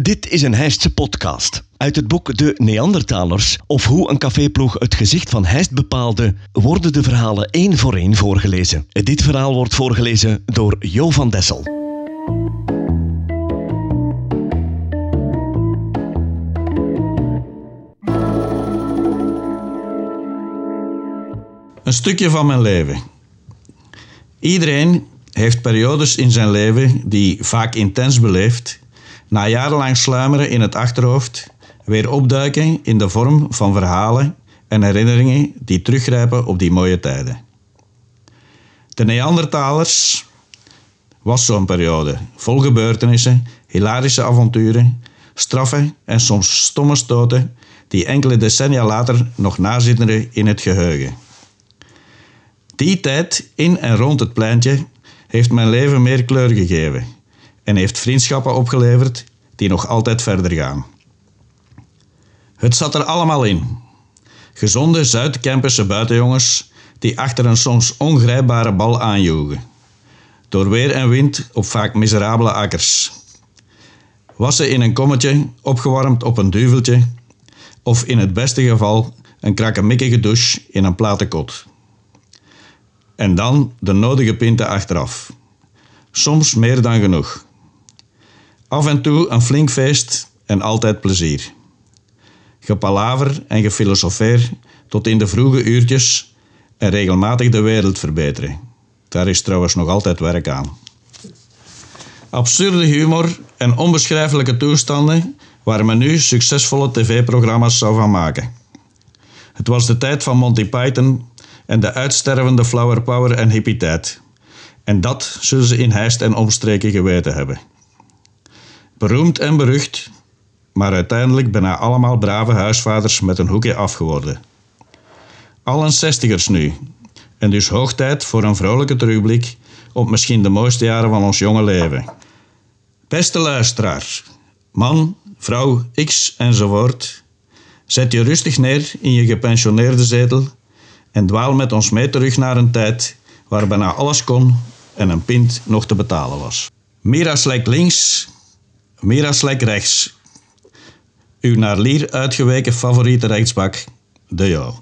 Dit is een Heistse podcast. Uit het boek De Neandertalers, of hoe een caféploeg het gezicht van Heist bepaalde, worden de verhalen één voor één voorgelezen. Dit verhaal wordt voorgelezen door Jo van Dessel. Een stukje van mijn leven. Iedereen heeft periodes in zijn leven die vaak intens beleeft, na jarenlang sluimeren in het achterhoofd, weer opduiken in de vorm van verhalen en herinneringen die teruggrijpen op die mooie tijden. De Neandertalers was zo'n periode, vol gebeurtenissen, hilarische avonturen, straffe en soms stomme stoten die enkele decennia later nog nazitten in het geheugen. Die tijd in en rond het pleintje heeft mijn leven meer kleur gegeven en heeft vriendschappen opgeleverd die nog altijd verder gaan. Het zat er allemaal in. Gezonde Zuid-Kempische buitenjongens die achter een soms ongrijpbare bal aanjoegen. Door weer en wind op vaak miserabele akkers. Wassen in een kommetje, opgewarmd op een duveltje, of in het beste geval een krakkemikkige douche in een platenkot. En dan de nodige pinten achteraf. Soms meer dan genoeg. Af en toe een flink feest en altijd plezier. Gepalaver en gefilosofeer tot in de vroege uurtjes en regelmatig de wereld verbeteren. Daar is trouwens nog altijd werk aan. Absurde humor en onbeschrijfelijke toestanden waar men nu succesvolle tv-programma's zou van maken. Het was de tijd van Monty Python en de uitstervende flower power en hippie-tijd. En dat zullen ze in Heist en omstreken geweten hebben. Beroemd en berucht, maar uiteindelijk bijna allemaal brave huisvaders met een hoekje afgeworden. Allen zestigers nu, en dus hoog tijd voor een vrolijke terugblik op misschien de mooiste jaren van ons jonge leven. Beste luisteraar, man, vrouw, x enzovoort, zet je rustig neer in je gepensioneerde zetel en dwaal met ons mee terug naar een tijd waar bijna alles kon en een pint nog te betalen was. Miraslek links, Miraslek rechts. Uw naar Lier uitgeweken favoriete rechtsbak, de jou.